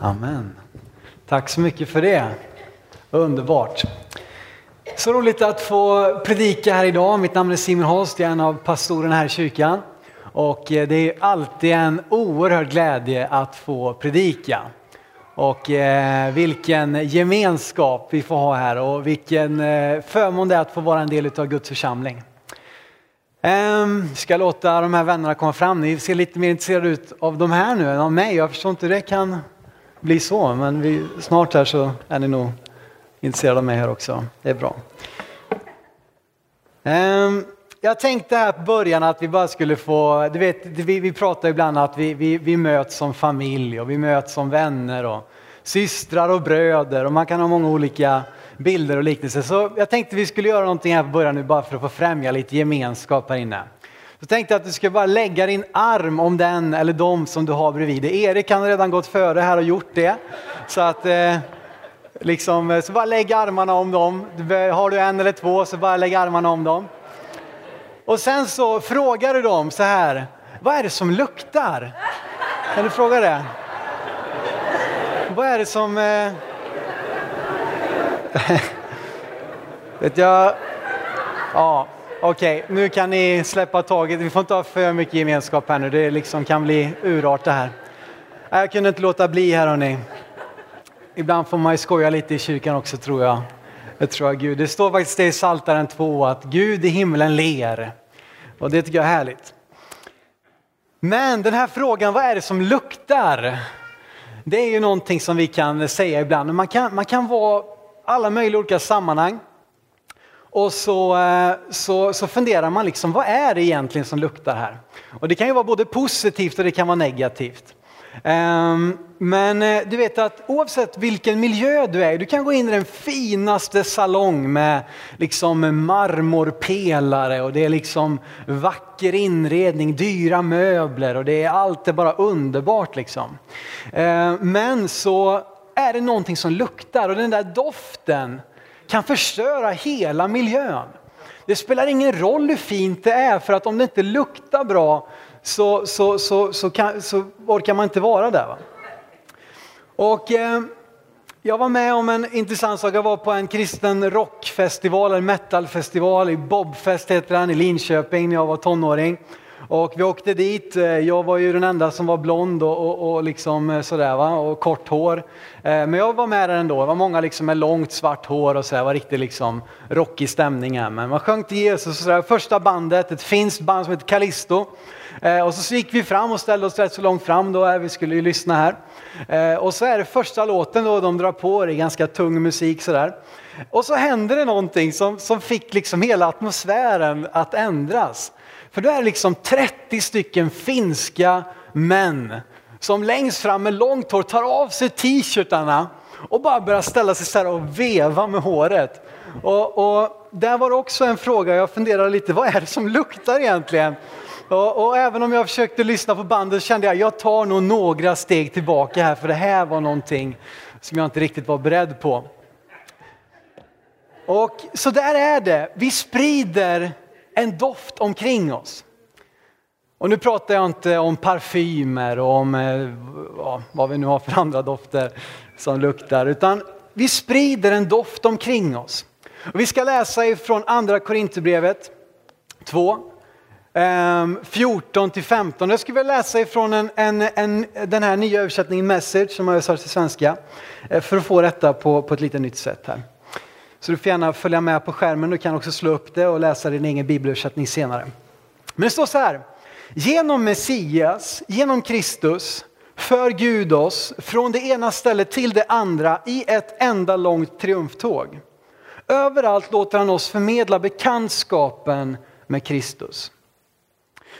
Amen. Tack så mycket för det. Underbart. Så roligt att få predika här idag. Mitt namn är Simon Holst, jag är en av pastorerna här i kyrkan. Och eh, det är alltid en oerhörd glädje att få predika. Och eh, vilken gemenskap vi får ha här och vilken eh, förmån det är att få vara en del av Guds församling. Um, ska låta de här vännerna komma fram. Ni ser lite mer intresserade ut av de här nu än av mig. Jag förstår inte hur det kan bli så, men vi, snart här så är ni nog intresserade av mig här också. Det är bra. Um, jag tänkte här på början att vi bara skulle få, du vet, vi, vi pratar ibland att vi, vi, vi möts som familj och vi möts som vänner och systrar och bröder och man kan ha många olika bilder och liknelser. Så jag tänkte vi skulle göra någonting här på början nu bara för att få främja lite gemenskap här inne. Så tänkte jag att du ska bara lägga din arm om den eller de som du har bredvid dig. Erik han har redan gått före här och gjort det. Så att eh, liksom, eh, så bara lägg armarna om dem. Har du en eller två så bara lägg armarna om dem. Och sen så frågar du dem så här, vad är det som luktar? Kan du fråga det? Vad är det som... Eh... Vet jag... Ja, okej, okay. nu kan ni släppa taget. Vi får inte ha för mycket gemenskap här nu. Det liksom kan bli urart det här. Jag kunde inte låta bli här hörni. Ibland får man ju skoja lite i kyrkan också tror jag. Det tror jag Gud. Det står faktiskt det i Psaltaren 2 att Gud i himlen ler. Och det tycker jag är härligt. Men den här frågan, vad är det som luktar? Det är ju någonting som vi kan säga ibland. Man kan, man kan vara alla möjliga olika sammanhang. Och så, eh, så, så funderar man liksom, vad är det egentligen som luktar här? Och det kan ju vara både positivt och det kan vara negativt. Ehm, men eh, du vet att oavsett vilken miljö du är du kan gå in i den finaste salong med liksom marmorpelare och det är liksom vacker inredning, dyra möbler och det är allt är bara underbart liksom. Ehm, men så är det någonting som luktar och den där doften kan förstöra hela miljön. Det spelar ingen roll hur fint det är för att om det inte luktar bra så, så, så, så, kan, så orkar man inte vara där. Va? Och eh, jag var med om en intressant sak. Jag var på en kristen rockfestival, en metalfestival i Bobfest heter den, i Linköping när jag var tonåring. Och vi åkte dit, eh, jag var ju den enda som var blond och, och, och liksom eh, sådär va, och kort hår. Eh, men jag var med där ändå, det var många liksom med långt svart hår och sådär, var riktigt liksom rockig stämning här. Men man sjöng till Jesus och sådär. Första bandet, ett finskt band som heter Callisto. Och så gick vi fram och ställde oss rätt så långt fram då, vi skulle ju lyssna här. Och så är det första låten då, de drar på, det är ganska tung musik sådär. Och så händer det någonting som, som fick liksom hela atmosfären att ändras. För då är det liksom 30 stycken finska män som längst fram med långt hår tar av sig t-shirtarna och bara börjar ställa sig så här och veva med håret. Och, och där var det också en fråga, jag funderade lite, vad är det som luktar egentligen? Och, och, även om jag försökte lyssna på bandet kände jag, jag tar nog några steg tillbaka här för det här var någonting som jag inte riktigt var beredd på. Och så där är det, vi sprider en doft omkring oss. Och nu pratar jag inte om parfymer och om eh, ja, vad vi nu har för andra dofter som luktar, utan vi sprider en doft omkring oss. Och vi ska läsa ifrån andra Korinthierbrevet 2, 14 ehm, till 15. Jag skulle vilja läsa ifrån en, en, en, den här nya översättningen Message som har översatts till svenska eh, för att få detta på, på ett lite nytt sätt här. Så du får gärna följa med på skärmen. Du kan också slå upp det och läsa din egen bibelöversättning senare. Men det står så här. Genom Messias, genom Kristus, för Gud oss från det ena stället till det andra i ett enda långt triumftåg. Överallt låter han oss förmedla bekantskapen med Kristus.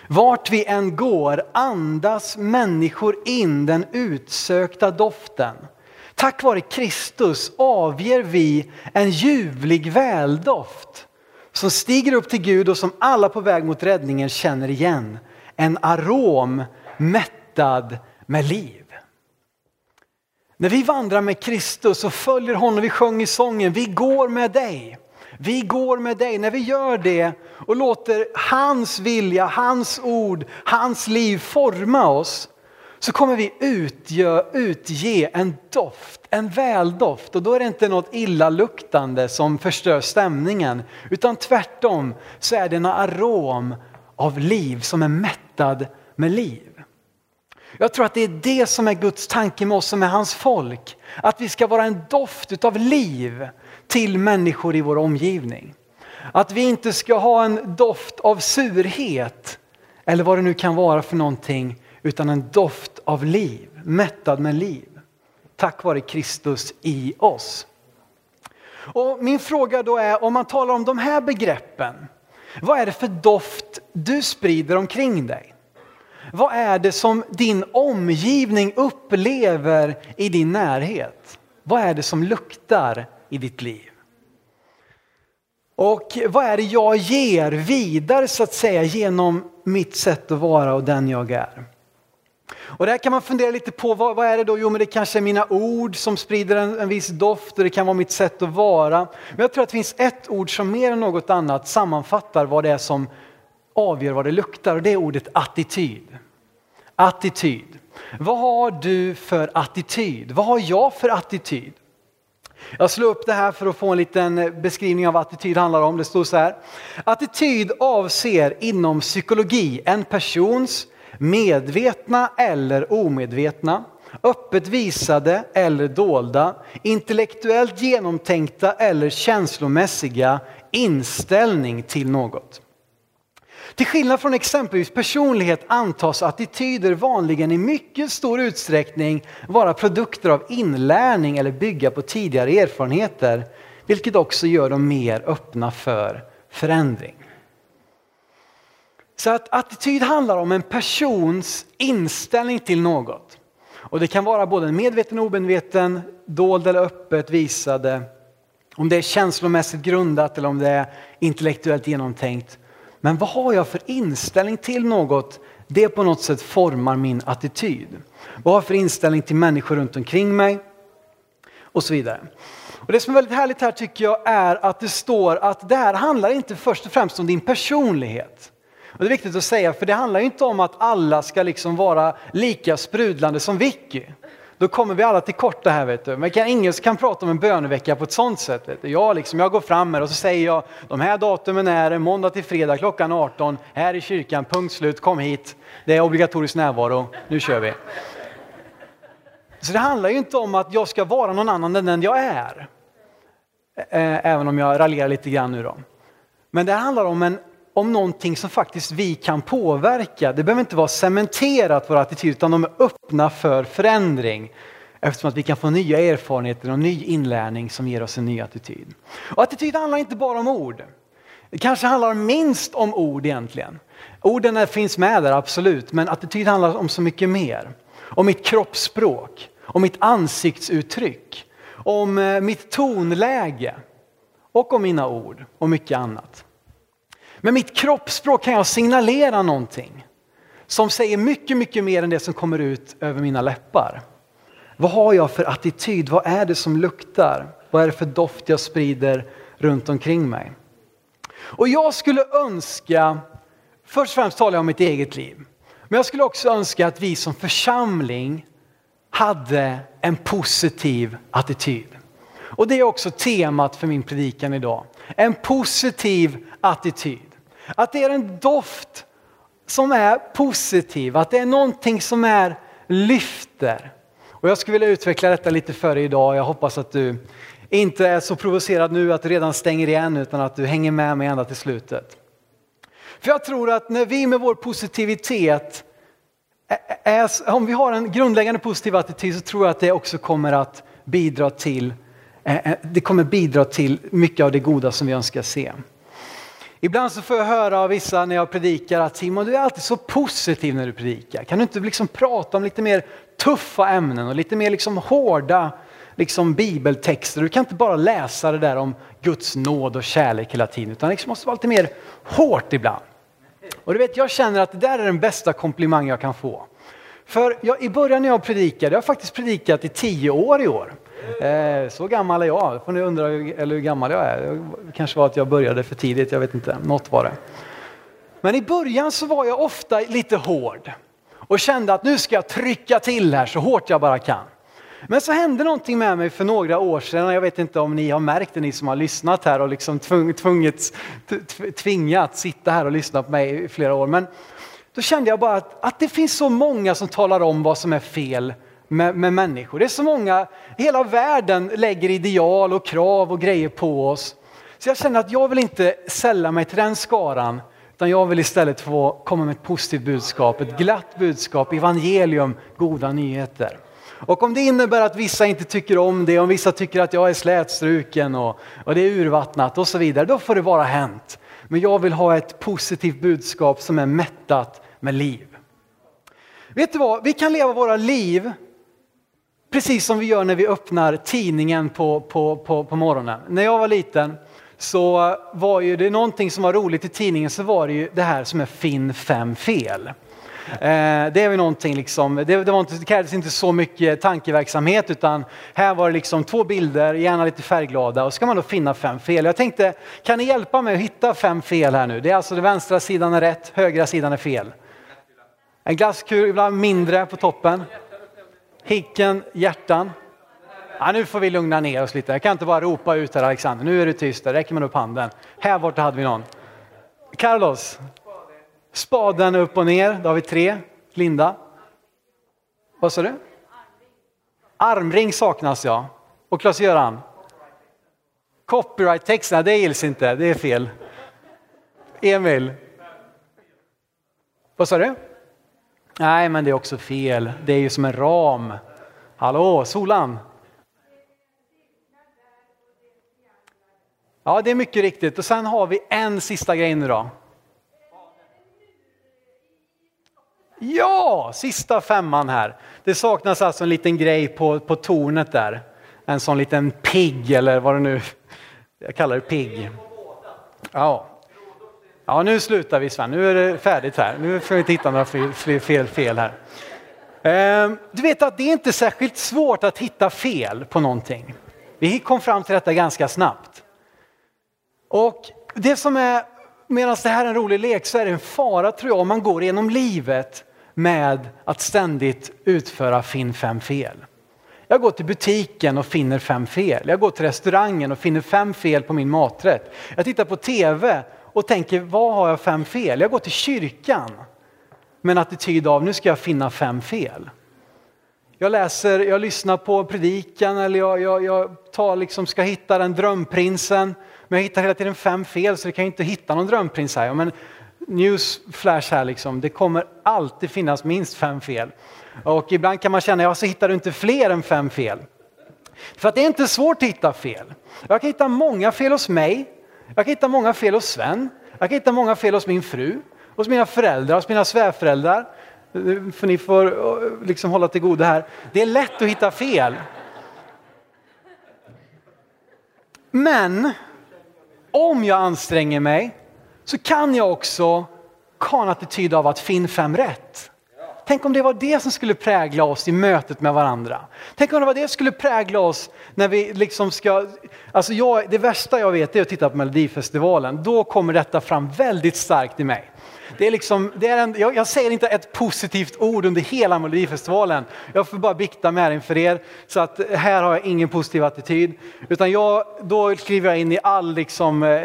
Vart vi än går andas människor in den utsökta doften Tack vare Kristus avger vi en ljuvlig väldoft som stiger upp till Gud och som alla på väg mot räddningen känner igen. En arom mättad med liv. När vi vandrar med Kristus och följer honom, vi sjöng i sången, vi går med dig. Vi går med dig. När vi gör det och låter hans vilja, hans ord, hans liv forma oss så kommer vi utge, utge en doft, en väldoft. Och då är det inte något illaluktande som förstör stämningen. Utan tvärtom så är det en arom av liv som är mättad med liv. Jag tror att det är det som är Guds tanke med oss som är hans folk. Att vi ska vara en doft utav liv till människor i vår omgivning. Att vi inte ska ha en doft av surhet eller vad det nu kan vara för någonting utan en doft av liv, mättad med liv. Tack vare Kristus i oss. Och min fråga då är om man talar om de här begreppen. Vad är det för doft du sprider omkring dig? Vad är det som din omgivning upplever i din närhet? Vad är det som luktar i ditt liv? Och vad är det jag ger vidare så att säga genom mitt sätt att vara och den jag är? Och där kan man fundera lite på vad, vad, är det då? Jo, men det kanske är mina ord som sprider en, en viss doft och det kan vara mitt sätt att vara. Men jag tror att det finns ett ord som mer än något annat sammanfattar vad det är som avgör vad det luktar och det är ordet attityd. Attityd. Vad har du för attityd? Vad har jag för attityd? Jag slår upp det här för att få en liten beskrivning av vad attityd handlar om. Det står så här. Attityd avser inom psykologi en persons medvetna eller omedvetna, öppet visade eller dolda, intellektuellt genomtänkta eller känslomässiga inställning till något. Till skillnad från exempelvis personlighet antas attityder vanligen i mycket stor utsträckning vara produkter av inlärning eller bygga på tidigare erfarenheter, vilket också gör dem mer öppna för förändring. Så att attityd handlar om en persons inställning till något. Och det kan vara både medveten och omedveten, dold eller öppet visade. Om det är känslomässigt grundat eller om det är intellektuellt genomtänkt. Men vad har jag för inställning till något? Det på något sätt formar min attityd. Vad har jag för inställning till människor runt omkring mig? Och så vidare. Och det som är väldigt härligt här tycker jag är att det står att det här handlar inte först och främst om din personlighet. Och det är viktigt att säga, för det handlar inte om att alla ska liksom vara lika sprudlande som Vicky. Då kommer vi alla till korta här. Vet du. Men kan, ingen kan prata om en bönevecka på ett sånt sätt. Vet du. Jag, liksom, jag går fram här och så säger jag de här datumen är måndag till fredag klockan 18 här i kyrkan, punkt slut, kom hit. Det är obligatorisk närvaro, nu kör vi. Så det handlar ju inte om att jag ska vara någon annan än den jag är. Även om jag raljerar lite grann nu då. Men det handlar om en om någonting som faktiskt vi kan påverka. Det behöver inte vara cementerat vår attityd utan de är öppna för förändring. Eftersom att vi kan få nya erfarenheter och ny inlärning som ger oss en ny attityd. Och attityd handlar inte bara om ord. Det kanske handlar minst om ord egentligen. Orden finns med där, absolut, men attityd handlar om så mycket mer. Om mitt kroppsspråk, om mitt ansiktsuttryck, om eh, mitt tonläge och om mina ord och mycket annat. Med mitt kroppsspråk kan jag signalera någonting som säger mycket, mycket mer än det som kommer ut över mina läppar. Vad har jag för attityd? Vad är det som luktar? Vad är det för doft jag sprider runt omkring mig? Och jag skulle önska, först och främst talar jag om mitt eget liv, men jag skulle också önska att vi som församling hade en positiv attityd. Och det är också temat för min predikan idag. En positiv attityd. Att det är en doft som är positiv, att det är någonting som är lyfter. Och jag skulle vilja utveckla detta lite för dig idag. Jag hoppas att du inte är så provocerad nu att du redan stänger igen utan att du hänger med mig ända till slutet. För jag tror att när vi med vår positivitet, är, om vi har en grundläggande positiv attityd så tror jag att det också kommer att bidra till, det kommer bidra till mycket av det goda som vi önskar se. Ibland så får jag höra av vissa när jag predikar att Simon du är alltid så positiv när du predikar. Kan du inte liksom prata om lite mer tuffa ämnen och lite mer liksom hårda liksom bibeltexter? Du kan inte bara läsa det där om Guds nåd och kärlek hela tiden utan det liksom måste vara lite mer hårt ibland. Och du vet, jag känner att det där är den bästa komplimang jag kan få. För jag, i början när jag predikade, jag har faktiskt predikat i tio år i år. Eh, så gammal är jag. får ni undra hur, eller hur gammal jag är. Det kanske var att jag började för tidigt, jag vet inte. Något var det. Men i början så var jag ofta lite hård. och kände att nu ska jag trycka till här så hårt jag bara kan. Men så hände någonting med mig för några år sedan. Jag vet inte om ni har märkt det, ni som har lyssnat här och liksom tvungits, tvingat sitta här och lyssna på mig i flera år. Men då kände jag bara att, att det finns så många som talar om vad som är fel med, med människor. Det är så många, hela världen lägger ideal och krav och grejer på oss. Så jag känner att jag vill inte sälla mig till den skaran, utan jag vill istället få komma med ett positivt budskap, ett glatt budskap, evangelium, goda nyheter. Och om det innebär att vissa inte tycker om det, om vissa tycker att jag är slätstruken och, och det är urvattnat och så vidare, då får det vara hänt. Men jag vill ha ett positivt budskap som är mättat med liv. Vet du vad, vi kan leva våra liv precis som vi gör när vi öppnar tidningen på, på, på, på morgonen. När jag var liten så var ju det någonting som var roligt i tidningen så var det ju det här som är Finn fem fel. Eh, det är väl någonting liksom, det, det, var inte, det krävdes inte så mycket tankeverksamhet utan här var det liksom två bilder, gärna lite färgglada och så ska man då finna fem fel. Jag tänkte, kan ni hjälpa mig att hitta fem fel här nu? Det är alltså den vänstra sidan är rätt, högra sidan är fel. En glasskula mindre på toppen. Hicken, hjärtan. Ja, nu får vi lugna ner oss lite. Jag kan inte bara ropa ut här Alexander. Nu är du tyst, där räcker man upp handen. Här borta hade vi någon. Carlos, Spaden upp och ner, då har vi tre. Linda? Vad sa du? Armring saknas ja. Och Klas-Göran? Copyright-texterna, det gills inte, det är fel. Emil? Vad sa du? Nej, men det är också fel. Det är ju som en ram. Hallå, Solan? Ja, det är mycket riktigt. Och sen har vi en sista grej nu då. Ja, sista femman här. Det saknas alltså en liten grej på, på tornet där. En sån liten pigg eller vad det nu, jag kallar det pigg. Ja ja, nu slutar vi Sven, nu är det färdigt här. Nu får vi inte hitta några fel, fel, fel här. Ehm, du vet att det är inte särskilt svårt att hitta fel på någonting. Vi kom fram till detta ganska snabbt. Och det som är, medan det här är en rolig lek så är det en fara tror jag om man går genom livet med att ständigt utföra finn fem fel. Jag går till butiken och finner fem fel. Jag går till restaurangen och finner fem fel på min maträtt. Jag tittar på tv och tänker, vad har jag fem fel? Jag går till kyrkan med en attityd av, nu ska jag finna fem fel. Jag läser, jag lyssnar på predikan eller jag, jag, jag tar liksom, ska hitta den drömprinsen. Men jag hittar hela tiden fem fel så jag kan inte hitta någon drömprins här. Men newsflash här liksom, det kommer alltid finnas minst fem fel. Och ibland kan man känna, ja så hittar du inte fler än fem fel. För att det är inte svårt att hitta fel. Jag kan hitta många fel hos mig, jag kan hitta många fel hos Sven, jag kan hitta många fel hos min fru, hos mina föräldrar, hos mina svärföräldrar. För ni får eh, liksom hålla till goda här. Det är lätt att hitta fel. Men om jag anstränger mig så kan jag också ha en attityd av att finn fem rätt. Tänk om det var det som skulle prägla oss i mötet med varandra. Tänk om det var det som skulle prägla oss när vi liksom ska... Alltså jag, det värsta jag vet är att titta på Melodifestivalen. Då kommer detta fram väldigt starkt i mig. Det är liksom, det är en, jag, jag, säger inte ett positivt ord under hela Melodifestivalen. Jag får bara bikta med inför er. Så att här har jag ingen positiv attityd. Utan jag, då skriver jag in i all, liksom, eh,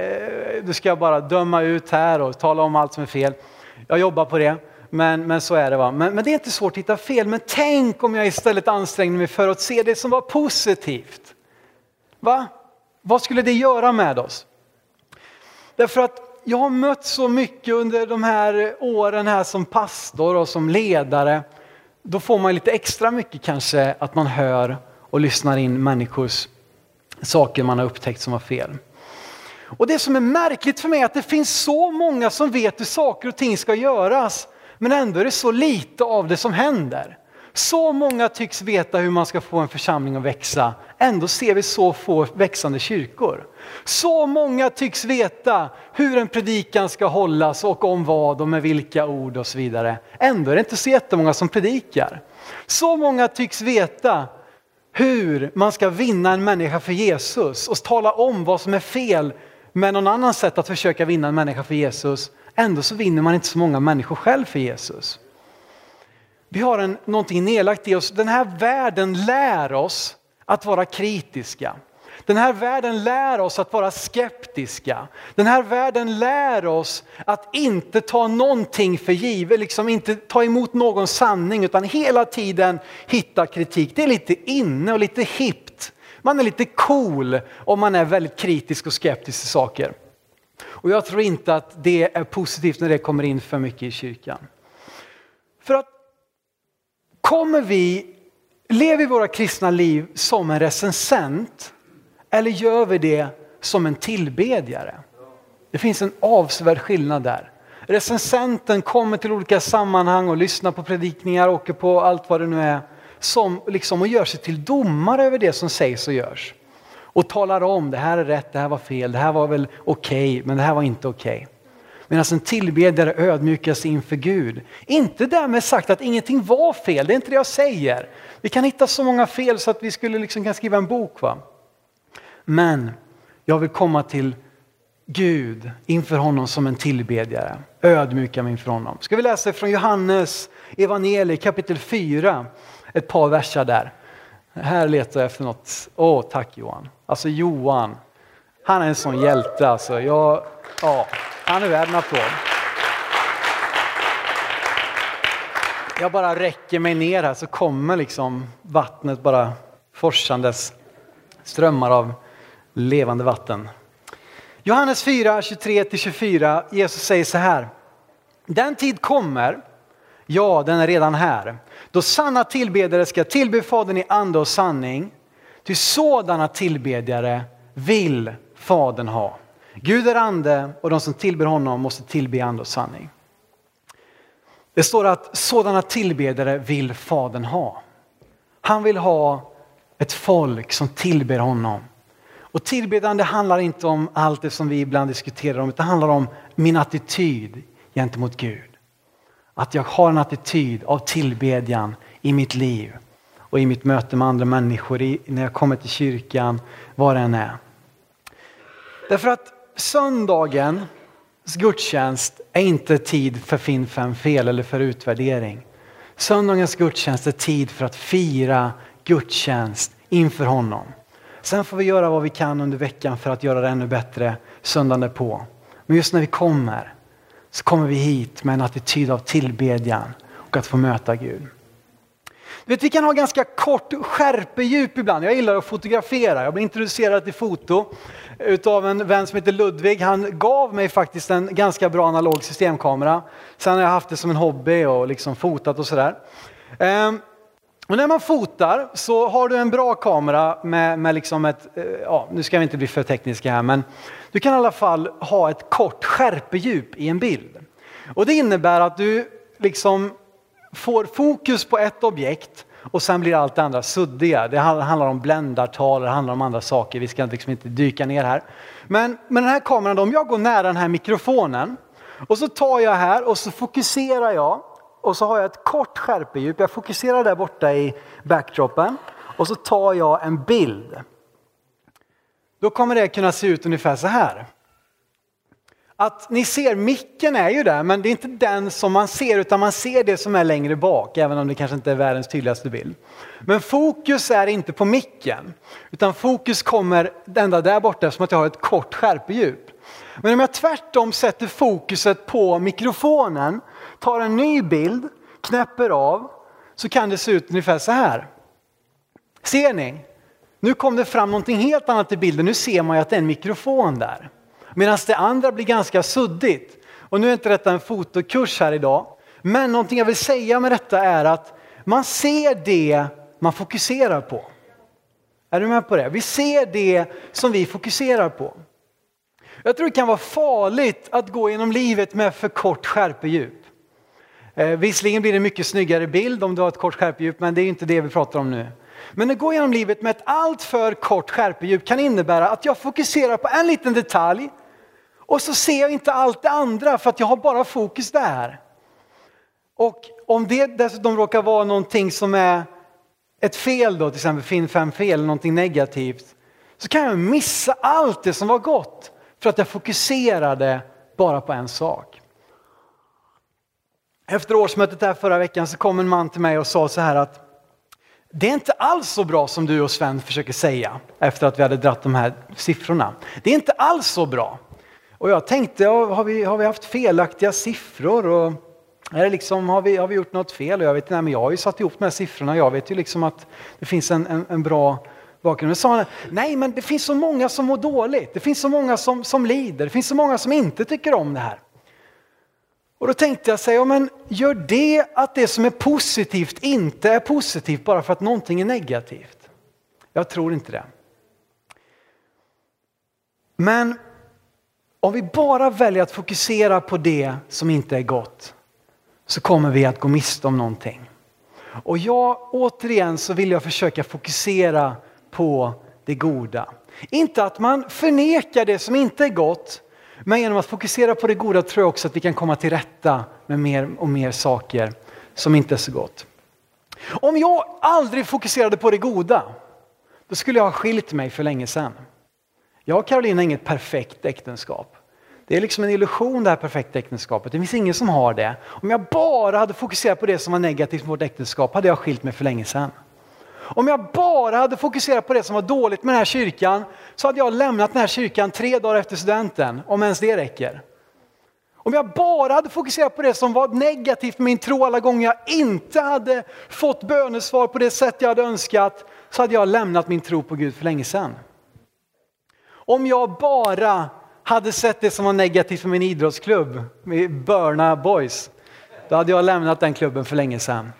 då ska jag bara döma ut här och tala om allt som är fel. Jag jobbar på det. Men, men så är det. Va? Men, men det är inte svårt att hitta fel. Men tänk om jag istället ansträngde mig för att se det som var positivt. Va? Vad skulle det göra med oss? Därför att jag har mött så mycket under de här åren här som pastor och som ledare. Då får man lite extra mycket kanske att man hör och lyssnar in människors saker man har upptäckt som var fel. Och det som är märkligt för mig är att det finns så många som vet hur saker och ting ska göras. Men ändå är det så lite av det som händer. Så många tycks veta hur man ska få en församling att växa. Ändå ser vi så få växande kyrkor. Så många tycks veta hur en predikan ska hållas och om vad och med vilka ord och så vidare. Ändå är det inte så jättemånga som predikar. Så många tycks veta hur man ska vinna en människa för Jesus och tala om vad som är fel med någon annan sätt att försöka vinna en människa för Jesus. Ändå så vinner man inte så många människor själv för Jesus. Vi har en, någonting nedlagt i oss. Den här världen lär oss att vara kritiska. Den här världen lär oss att vara skeptiska. Den här världen lär oss att inte ta någonting för givet, liksom inte ta emot någon sanning utan hela tiden hitta kritik. Det är lite inne och lite hippt. Man är lite cool om man är väldigt kritisk och skeptisk till saker. Och jag tror inte att det är positivt när det kommer in för mycket i kyrkan. För att kommer vi, lever vi våra kristna liv som en recensent eller gör vi det som en tillbedjare? Det finns en avsevärd skillnad där. Recensenten kommer till olika sammanhang och lyssnar på predikningar, åker på allt vad det nu är, som liksom och gör sig till domare över det som sägs och görs. Och talar om, det här är rätt, det här var fel, det här var väl okej, okay, men det här var inte okej. Okay. Medan alltså en tillbedjare ödmjukar sig inför Gud. Inte därmed sagt att ingenting var fel, det är inte det jag säger. Vi kan hitta så många fel så att vi skulle liksom kunna skriva en bok. Va? Men jag vill komma till Gud inför honom som en tillbedjare. Ödmjuka mig inför honom. Ska vi läsa från Johannes evangeliet kapitel 4, ett par verser där. Här letar jag efter något. Åh, oh, tack Johan. Alltså Johan, han är en sån hjälte alltså. Jag, ja, han är värd en applåd. Jag bara räcker mig ner här så kommer liksom vattnet bara forsandes. Strömmar av levande vatten. Johannes 4, 23-24, Jesus säger så här. Den tid kommer, ja den är redan här, då sanna tillbedjare ska tillbe Fadern i ande och sanning. Ty sådana tillbedjare vill Fadern ha. Gud är ande och de som tillber honom måste tillbe i ande och sanning. Det står att sådana tillbedjare vill Fadern ha. Han vill ha ett folk som tillber honom och tillbedjan handlar inte om allt det som vi ibland diskuterar om, utan det handlar om min attityd gentemot Gud. Att jag har en attityd av tillbedjan i mitt liv och i mitt möte med andra människor, när jag kommer till kyrkan, var det än är. Därför att söndagens gudstjänst är inte tid för fin fem fel eller för utvärdering. Söndagens gudstjänst är tid för att fira gudstjänst inför honom. Sen får vi göra vad vi kan under veckan för att göra det ännu bättre söndagen på. Men just när vi kommer så kommer vi hit med en attityd av tillbedjan och att få möta Gud. Du vet, vi kan ha ganska kort skärpedjup ibland. Jag gillar att fotografera. Jag blev introducerad till foto utav en vän som heter Ludvig. Han gav mig faktiskt en ganska bra analog systemkamera. Sen har jag haft det som en hobby och liksom fotat och sådär. Ehm, och när man fotar så har du en bra kamera med, med liksom ett, eh, ja, nu ska vi inte bli för tekniska här, men du kan i alla fall ha ett kort skärpedjup i en bild. Och det innebär att du liksom får fokus på ett objekt och sen blir allt det andra suddiga. Det handlar om bländartal, det handlar om andra saker, vi ska liksom inte dyka ner här. Men med den här kameran, om jag går nära den här mikrofonen och så tar jag här och så fokuserar jag och så har jag ett kort skärpedjup. Jag fokuserar där borta i backdropen och så tar jag en bild. Då kommer det kunna se ut ungefär så här. Att ni ser micken är ju där men det är inte den som man ser utan man ser det som är längre bak även om det kanske inte är världens tydligaste bild. Men fokus är inte på micken utan fokus kommer ända där borta som att jag har ett kort skärpedjup. Men om jag tvärtom sätter fokuset på mikrofonen tar en ny bild, knäpper av, så kan det se ut ungefär så här. Ser ni? Nu kom det fram någonting helt annat i bilden. Nu ser man ju att det är en mikrofon där. Medan det andra blir ganska suddigt. Och nu är inte detta en fotokurs här idag. Men någonting jag vill säga med detta är att man ser det man fokuserar på. Är du med på det? Vi ser det som vi fokuserar på. Jag tror det kan vara farligt att gå genom livet med för kort skärpedjup. Eh, visserligen blir det en mycket snyggare bild om du har ett kort skärpedjup, men det är inte det vi pratar om nu. Men att gå genom livet med ett alltför kort skärpedjup kan innebära att jag fokuserar på en liten detalj och så ser jag inte allt det andra för att jag har bara fokus där. Och om det dessutom råkar vara någonting som är ett fel då, till exempel finn fem fel, någonting negativt, så kan jag missa allt det som var gott för att jag fokuserade bara på en sak. Efter årsmötet här förra veckan så kom en man till mig och sa så här att det är inte alls så bra som du och Sven försöker säga efter att vi hade dratt de här siffrorna. Det är inte alls så bra. Och jag tänkte, har vi, har vi haft felaktiga siffror? Och är det liksom, har, vi, har vi gjort något fel? Och jag vet, nej, men jag har ju satt ihop de här siffrorna. Jag vet ju liksom att det finns en, en, en bra bakgrunden. Men sa han, nej men det finns så många som mår dåligt. Det finns så många som, som lider. Det finns så många som inte tycker om det här. Och då tänkte jag säga, ja, men gör det att det som är positivt inte är positivt bara för att någonting är negativt? Jag tror inte det. Men om vi bara väljer att fokusera på det som inte är gott så kommer vi att gå miste om någonting. Och jag, återigen så vill jag försöka fokusera på det goda. Inte att man förnekar det som inte är gott, men genom att fokusera på det goda tror jag också att vi kan komma till rätta med mer och mer saker som inte är så gott. Om jag aldrig fokuserade på det goda, då skulle jag ha skilt mig för länge sedan. Jag och Karolina har inget perfekt äktenskap. Det är liksom en illusion det här perfekta äktenskapet. Det finns ingen som har det. Om jag bara hade fokuserat på det som var negativt med vårt äktenskap hade jag skilt mig för länge sedan. Om jag bara hade fokuserat på det som var dåligt med den här kyrkan så hade jag lämnat den här kyrkan tre dagar efter studenten, om ens det räcker. Om jag bara hade fokuserat på det som var negativt med min tro alla gånger jag inte hade fått bönesvar på det sätt jag hade önskat så hade jag lämnat min tro på Gud för länge sedan. Om jag bara hade sett det som var negativt för min idrottsklubb, Börna Boys, då hade jag lämnat den klubben för länge sedan.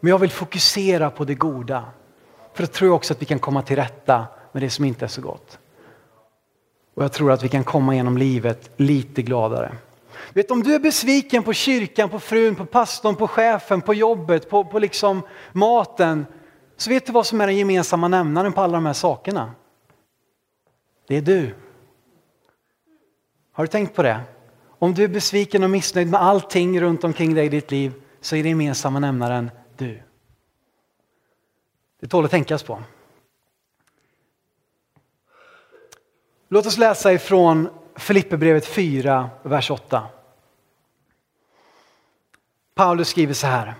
Men jag vill fokusera på det goda. För då tror jag också att vi kan komma till rätta med det som inte är så gott. Och jag tror att vi kan komma genom livet lite gladare. Vet, om du är besviken på kyrkan, på frun, på pastorn, på chefen, på jobbet, på, på liksom maten. Så vet du vad som är den gemensamma nämnaren på alla de här sakerna? Det är du. Har du tänkt på det? Om du är besviken och missnöjd med allting runt omkring dig i ditt liv så är den gemensamma nämnaren du. Det tål att tänkas på. Låt oss läsa ifrån Filipperbrevet 4, vers 8. Paulus skriver så här.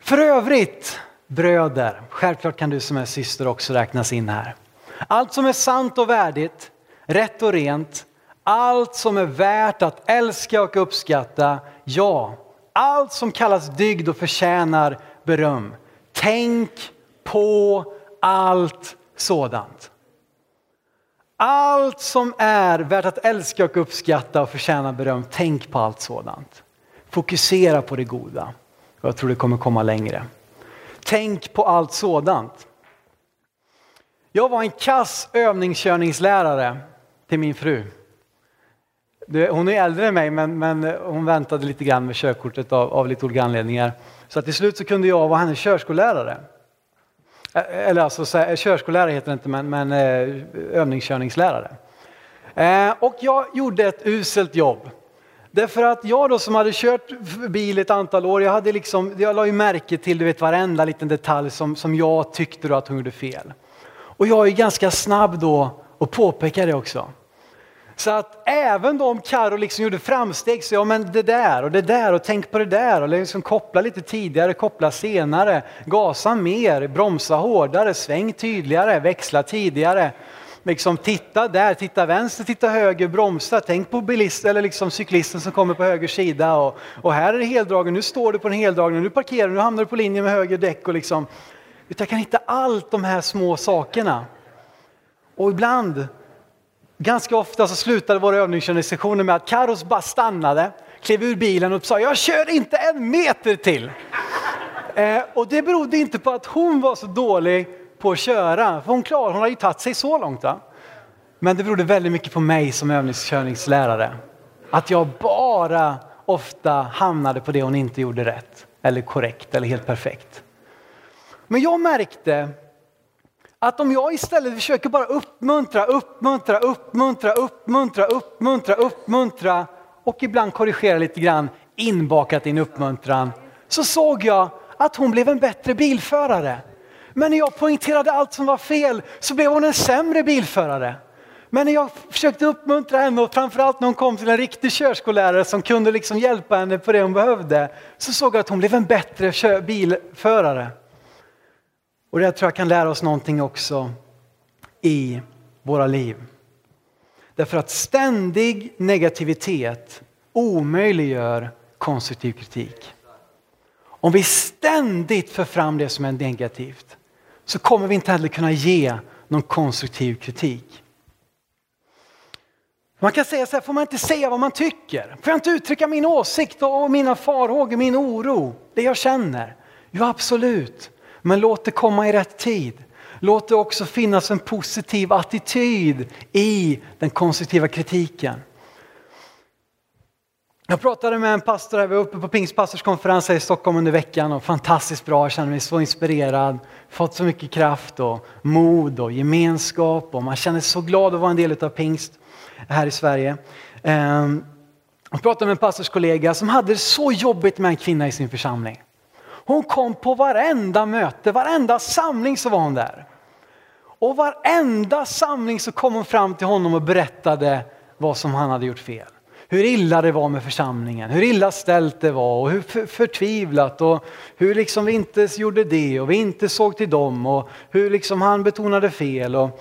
För övrigt, bröder, självklart kan du som är syster också räknas in här. Allt som är sant och värdigt, rätt och rent, allt som är värt att älska och uppskatta, ja, allt som kallas dygd och förtjänar beröm. Tänk på allt sådant. Allt som är värt att älska och uppskatta och förtjäna beröm, tänk på allt sådant. Fokusera på det goda. Jag tror det kommer komma längre. Tänk på allt sådant. Jag var en kass övningskörningslärare till min fru. Hon är äldre än mig men, men eh, hon väntade lite grann med körkortet av, av lite olika anledningar. Så till slut så kunde jag vara hennes körskollärare. Eh, eller alltså eh, körskollärare heter det inte men, men övningskörningslärare. Och jag gjorde ett uselt jobb. Därför att jag då som hade kört bil ett antal år, jag, hade liksom, jag la ju märke till du vet, varenda liten detalj som, som jag tyckte då att hon gjorde fel. Och jag är ganska snabb då att påpeka det också. Så att även om Karo liksom gjorde framsteg så ja men det där och det där och tänk på det där och liksom koppla lite tidigare, koppla senare, gasa mer, bromsa hårdare, sväng tydligare, växla tidigare. Liksom titta där, titta vänster, titta höger, bromsa, tänk på bilist, eller liksom cyklisten som kommer på höger sida och, och här är det heldragen, nu står du på en heldragen, nu parkerar du, nu hamnar du på linje med höger däck och liksom. Jag kan hitta allt de här små sakerna. Och ibland Ganska ofta så slutade våra övningskörningssessioner med att Karos bara stannade, klev ur bilen och sa jag kör inte en meter till. Eh, och det berodde inte på att hon var så dålig på att köra, för hon klarade, hon hade ju tagit sig så långt. Va? Men det berodde väldigt mycket på mig som övningskörningslärare. Att jag bara ofta hamnade på det hon inte gjorde rätt, eller korrekt eller helt perfekt. Men jag märkte att om jag istället försöker bara uppmuntra, uppmuntra, uppmuntra, uppmuntra, uppmuntra, uppmuntra och ibland korrigera lite grann inbakat i en uppmuntran så såg jag att hon blev en bättre bilförare. Men när jag poängterade allt som var fel så blev hon en sämre bilförare. Men när jag försökte uppmuntra henne och framförallt när hon kom till en riktig körskollärare som kunde liksom hjälpa henne på det hon behövde så såg jag att hon blev en bättre bilförare. Och det tror jag kan lära oss någonting också i våra liv. Därför att ständig negativitet omöjliggör konstruktiv kritik. Om vi ständigt för fram det som är negativt så kommer vi inte heller kunna ge någon konstruktiv kritik. Man kan säga så här, får man inte säga vad man tycker? Får jag inte uttrycka min åsikt och mina farhågor, min oro, det jag känner? Jo absolut, men låt det komma i rätt tid. Låt det också finnas en positiv attityd i den konstruktiva kritiken. Jag pratade med en pastor, här, vi var uppe på pingstpastorskonferens i Stockholm under veckan och fantastiskt bra, jag känner mig så inspirerad, fått så mycket kraft och mod och gemenskap och man känner sig så glad att vara en del av pingst här i Sverige. Ehm, jag pratade med en pastorskollega som hade det så jobbigt med en kvinna i sin församling. Hon kom på varenda möte, varenda samling så var hon där. Och varenda samling så kom hon fram till honom och berättade vad som han hade gjort fel. Hur illa det var med församlingen, hur illa ställt det var och hur förtvivlat och hur liksom vi inte gjorde det och vi inte såg till dem och hur liksom han betonade fel. Och,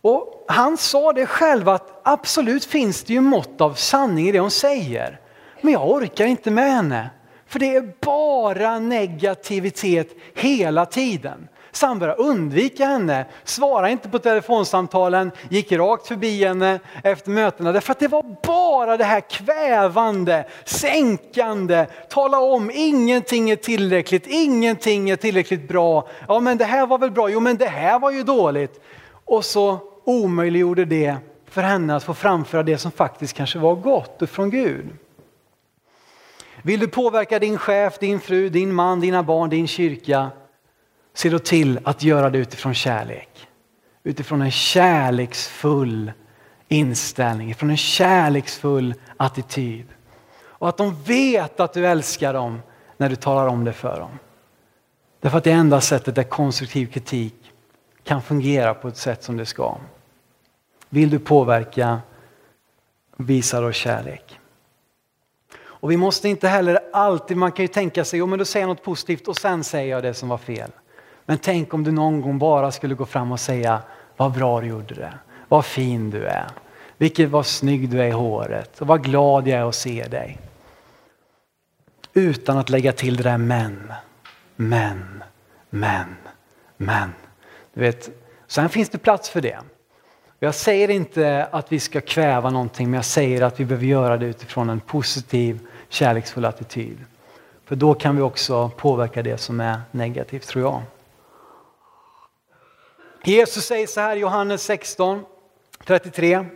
och han sa det själv att absolut finns det ju mått av sanning i det hon säger. Men jag orkar inte med henne. För det är bara negativitet hela tiden. Så han började undvika henne, svarade inte på telefonsamtalen, gick rakt förbi henne efter mötena. Därför att det var bara det här kvävande, sänkande, tala om ingenting är tillräckligt, ingenting är tillräckligt bra. Ja men det här var väl bra, jo men det här var ju dåligt. Och så omöjliggjorde det för henne att få framföra det som faktiskt kanske var gott från Gud. Vill du påverka din chef, din fru, din man, dina barn, din kyrka? Se då till att göra det utifrån kärlek. Utifrån en kärleksfull inställning, utifrån en kärleksfull attityd. Och att de vet att du älskar dem när du talar om det för dem. Därför att det är enda sättet där konstruktiv kritik kan fungera på ett sätt som det ska. Vill du påverka, visa då kärlek. Och vi måste inte heller alltid, man kan ju tänka sig, jo men då säger jag något positivt och sen säger jag det som var fel. Men tänk om du någon gång bara skulle gå fram och säga, vad bra du gjorde det, vad fin du är, vilket vad snygg du är i håret och vad glad jag är att se dig. Utan att lägga till det där men, men, men, men. Du vet, sen finns det plats för det. Jag säger inte att vi ska kväva någonting, men jag säger att vi behöver göra det utifrån en positiv, kärleksfull attityd. För då kan vi också påverka det som är negativt, tror jag. Jesus säger så här i Johannes 16, 33.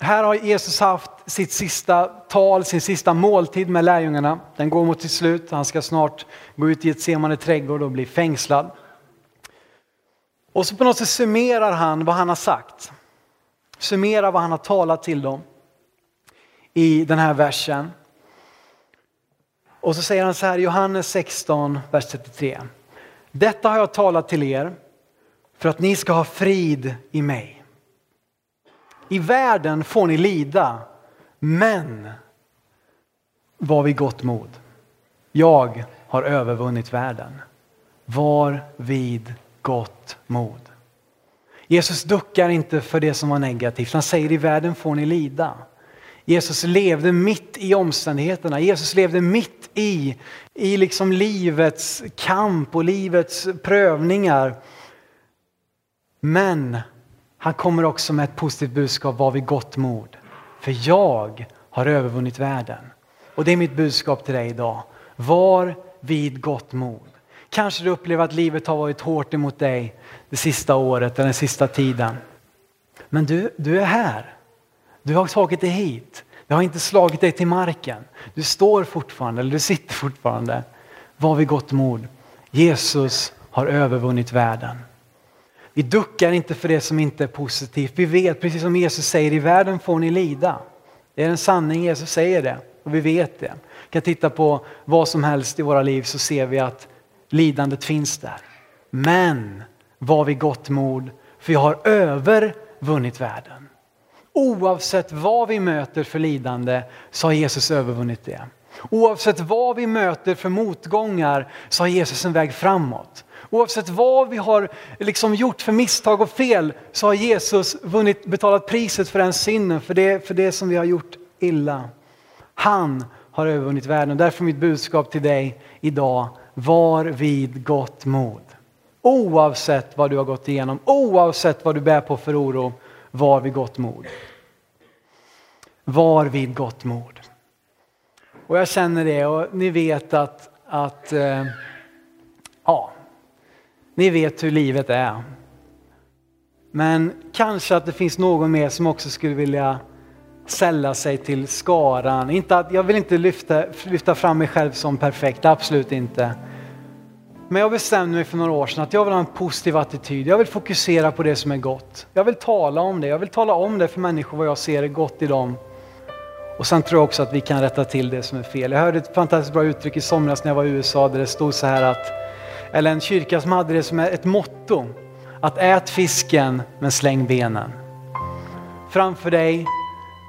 Här har Jesus haft sitt sista tal, sin sista måltid med lärjungarna. Den går mot sitt slut. Han ska snart gå ut i ett semande trädgård och bli fängslad. Och så på något sätt summerar han vad han har sagt. Summerar vad han har talat till dem i den här versen. Och så säger han så här Johannes 16, vers 33. Detta har jag talat till er för att ni ska ha frid i mig. I världen får ni lida, men var vid gott mod. Jag har övervunnit världen. Var vid gott mod. Jesus duckar inte för det som var negativt. Han säger i världen får ni lida. Jesus levde mitt i omständigheterna. Jesus levde mitt i, i liksom livets kamp och livets prövningar. Men han kommer också med ett positivt budskap, var vid gott mod. För jag har övervunnit världen. Och det är mitt budskap till dig idag. Var vid gott mod. Kanske du upplever att livet har varit hårt emot dig det sista året eller den sista tiden. Men du, du är här. Du har tagit dig hit. Det har inte slagit dig till marken. Du står fortfarande, eller du sitter fortfarande. Var vid gott mod. Jesus har övervunnit världen. Vi duckar inte för det som inte är positivt. Vi vet, precis som Jesus säger, i världen får ni lida. Det är en sanning, Jesus säger det. Och vi vet det. Vi kan titta på vad som helst i våra liv så ser vi att lidandet finns där. Men var vid gott mod för jag har övervunnit världen. Oavsett vad vi möter för lidande så har Jesus övervunnit det. Oavsett vad vi möter för motgångar så har Jesus en väg framåt. Oavsett vad vi har liksom gjort för misstag och fel så har Jesus vunnit, betalat priset för den synden, för det, för det som vi har gjort illa. Han har övervunnit världen. Därför mitt budskap till dig idag, var vid gott mod. Oavsett vad du har gått igenom, oavsett vad du bär på för oro, var vid gott mod. Var vid gott mod. Och jag känner det och ni vet att, att eh, ja, ni vet hur livet är. Men kanske att det finns någon mer som också skulle vilja sälla sig till skaran. Inte att, jag vill inte lyfta, lyfta fram mig själv som perfekt, absolut inte. Men jag bestämde mig för några år sedan att jag vill ha en positiv attityd. Jag vill fokusera på det som är gott. Jag vill tala om det. Jag vill tala om det för människor vad jag ser är gott i dem. Och sen tror jag också att vi kan rätta till det som är fel. Jag hörde ett fantastiskt bra uttryck i somras när jag var i USA där det stod så här att, eller en kyrka som hade det som ett motto, att ät fisken men släng benen. Framför dig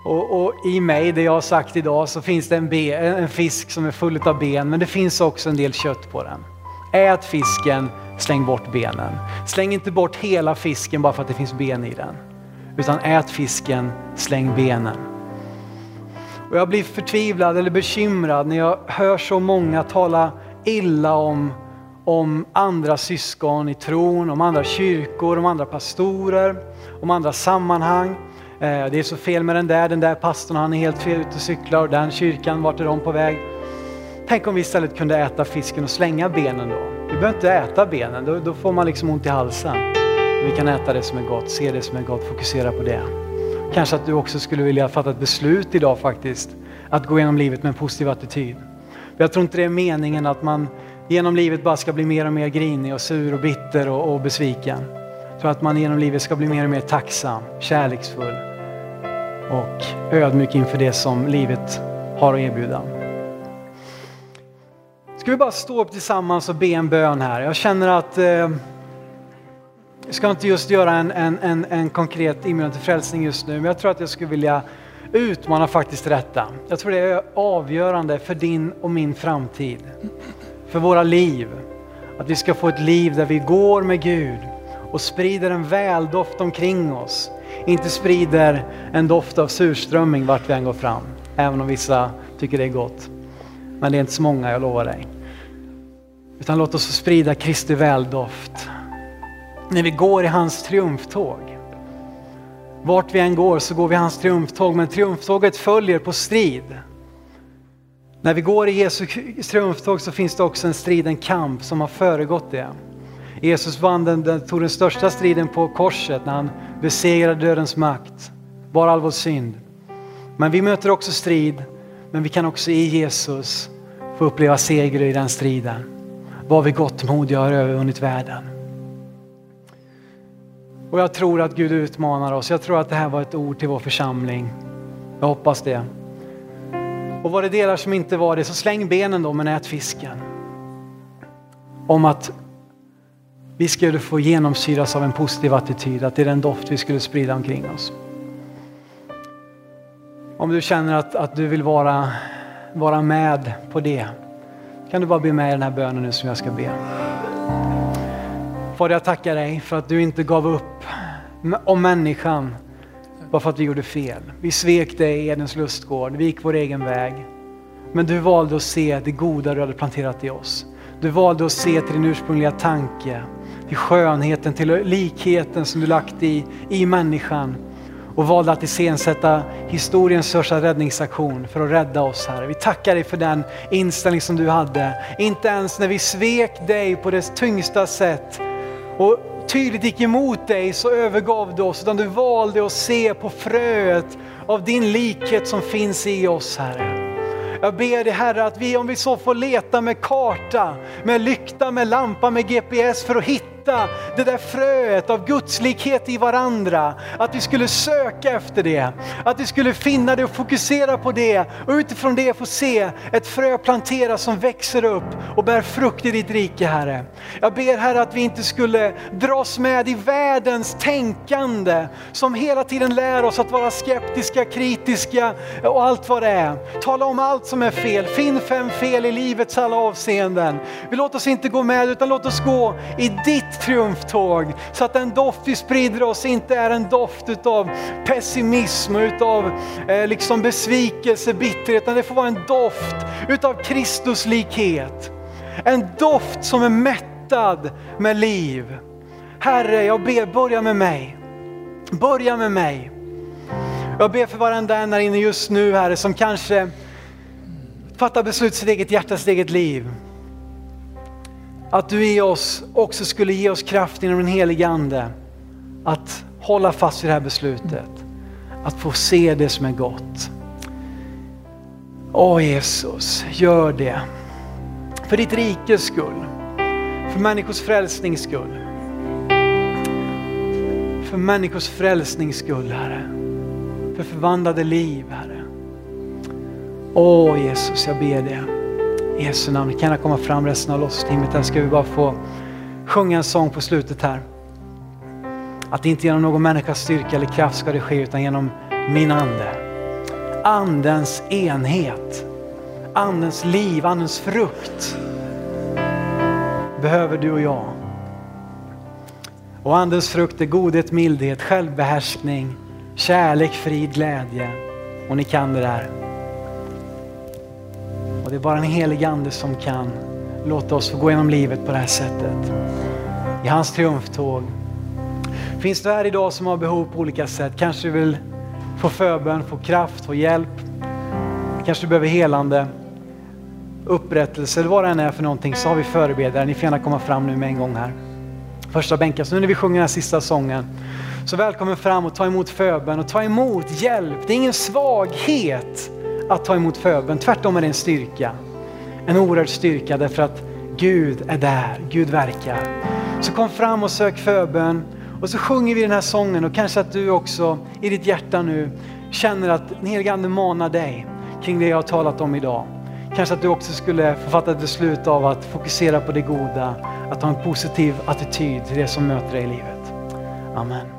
och, och, i mig, det jag har sagt idag, så finns det en, be, en fisk som är full av ben, men det finns också en del kött på den. Ät fisken, släng bort benen. Släng inte bort hela fisken bara för att det finns ben i den. Utan ät fisken, släng benen. Och jag blir förtvivlad eller bekymrad när jag hör så många tala illa om, om andra syskon i tron, om andra kyrkor, om andra pastorer, om andra sammanhang. Eh, det är så fel med den där, den där pastorn han är helt fel ute och cyklar och den kyrkan, vart är de på väg? Tänk om vi istället kunde äta fisken och slänga benen då. Vi behöver inte äta benen, då, då får man liksom ont i halsen. Vi kan äta det som är gott, se det som är gott, fokusera på det. Kanske att du också skulle vilja fatta ett beslut idag faktiskt, att gå igenom livet med en positiv attityd. Jag tror inte det är meningen att man genom livet bara ska bli mer och mer grinig och sur och bitter och, och besviken. Jag tror att man genom livet ska bli mer och mer tacksam, kärleksfull och ödmjuk inför det som livet har att erbjuda. Ska vi bara stå upp tillsammans och be en bön här? Jag känner att eh, jag ska inte just göra en, en, en, en konkret inbjudan till frälsning just nu, men jag tror att jag skulle vilja utmana faktiskt detta. Jag tror det är avgörande för din och min framtid, för våra liv. Att vi ska få ett liv där vi går med Gud och sprider en väldoft omkring oss. Inte sprider en doft av surströmming vart vi än går fram, även om vissa tycker det är gott. Men det är inte så många, jag lovar dig. Utan låt oss sprida Kristi väldoft när vi går i hans triumftåg. Vart vi än går så går vi i hans triumftåg, men triumftåget följer på strid. När vi går i Jesu triumftåg så finns det också en strid, en kamp som har föregått det. Jesus vann den, den, tog den största striden på korset när han besegrade dödens makt, bar all vår synd. Men vi möter också strid, men vi kan också i Jesus få uppleva seger i den striden. Var vi gott mod, jag har övervunnit världen. Och jag tror att Gud utmanar oss. Jag tror att det här var ett ord till vår församling. Jag hoppas det. Och var det delar som inte var det, så släng benen då men ät fisken. Om att vi skulle få genomsyras av en positiv attityd, att det är den doft vi skulle sprida omkring oss. Om du känner att, att du vill vara, vara med på det, kan du bara be med i den här bönen nu som jag ska be. Fader, jag tackar dig för att du inte gav upp om människan bara för att vi gjorde fel. Vi svek dig i Edens lustgård, vi gick vår egen väg. Men du valde att se det goda du hade planterat i oss. Du valde att se till din ursprungliga tanke, till skönheten, till likheten som du lagt i, i människan och valde att iscensätta historiens största räddningsaktion för att rädda oss, Herre. Vi tackar dig för den inställning som du hade. Inte ens när vi svek dig på det tyngsta sätt och tydligt gick emot dig så övergav du oss, utan du valde att se på fröet av din likhet som finns i oss, Herre. Jag ber dig Herre att vi, om vi så får leta med karta, med lykta, med lampa, med GPS för att hitta planta det där fröet av gudslikhet i varandra. Att vi skulle söka efter det, att vi skulle finna det och fokusera på det och utifrån det få se ett frö planteras som växer upp och bär frukt i ditt rike Herre. Jag ber Herre att vi inte skulle dras med i världens tänkande som hela tiden lär oss att vara skeptiska, kritiska och allt vad det är. Tala om allt som är fel, finn fem fel i livets alla avseenden. Vi låter oss inte gå med utan låt oss gå i ditt triumftåg så att den doft vi sprider oss inte är en doft utav pessimism och utav eh, liksom besvikelse, bitterhet, utan det får vara en doft utav Kristuslikhet. En doft som är mättad med liv. Herre, jag ber, börja med mig. Börja med mig. Jag ber för varenda en här inne just nu Herre som kanske fattar beslut sitt eget hjärta, sitt eget liv. Att du i oss också skulle ge oss kraft inom den helige Ande att hålla fast vid det här beslutet. Att få se det som är gott. Åh Jesus, gör det. För ditt rikes skull. För människors frälsnings skull. För människors frälsnings skull, Herre. För förvandlade liv, Herre. Åh Jesus, jag ber det. I Jesu namn. Kan jag komma fram resten av lovsångsteamet? Här ska vi bara få sjunga en sång på slutet här. Att inte genom någon människas styrka eller kraft ska det ske utan genom min ande. Andens enhet. Andens liv, andens frukt behöver du och jag. Och andens frukt är godhet, mildhet, självbehärskning, kärlek, frid, glädje. Och ni kan det där. Det är bara en helig ande som kan låta oss få gå genom livet på det här sättet. I hans triumftåg. Finns du här idag som har behov på olika sätt? Kanske du vill få förbön, få kraft, få hjälp. Kanske du behöver helande, upprättelse eller vad det än är för någonting så har vi förebedjare. Ni får gärna komma fram nu med en gång här. Första bänken. Så nu när vi sjunger den här sista sången så välkommen fram och ta emot förbön och ta emot hjälp. Det är ingen svaghet att ta emot förbön. Tvärtom är det en styrka. En oerhörd styrka därför att Gud är där, Gud verkar. Så kom fram och sök förbön och så sjunger vi den här sången och kanske att du också i ditt hjärta nu känner att den helige Ande manar dig kring det jag har talat om idag. Kanske att du också skulle få fatta ett beslut av att fokusera på det goda, att ha en positiv attityd till det som möter dig i livet. Amen.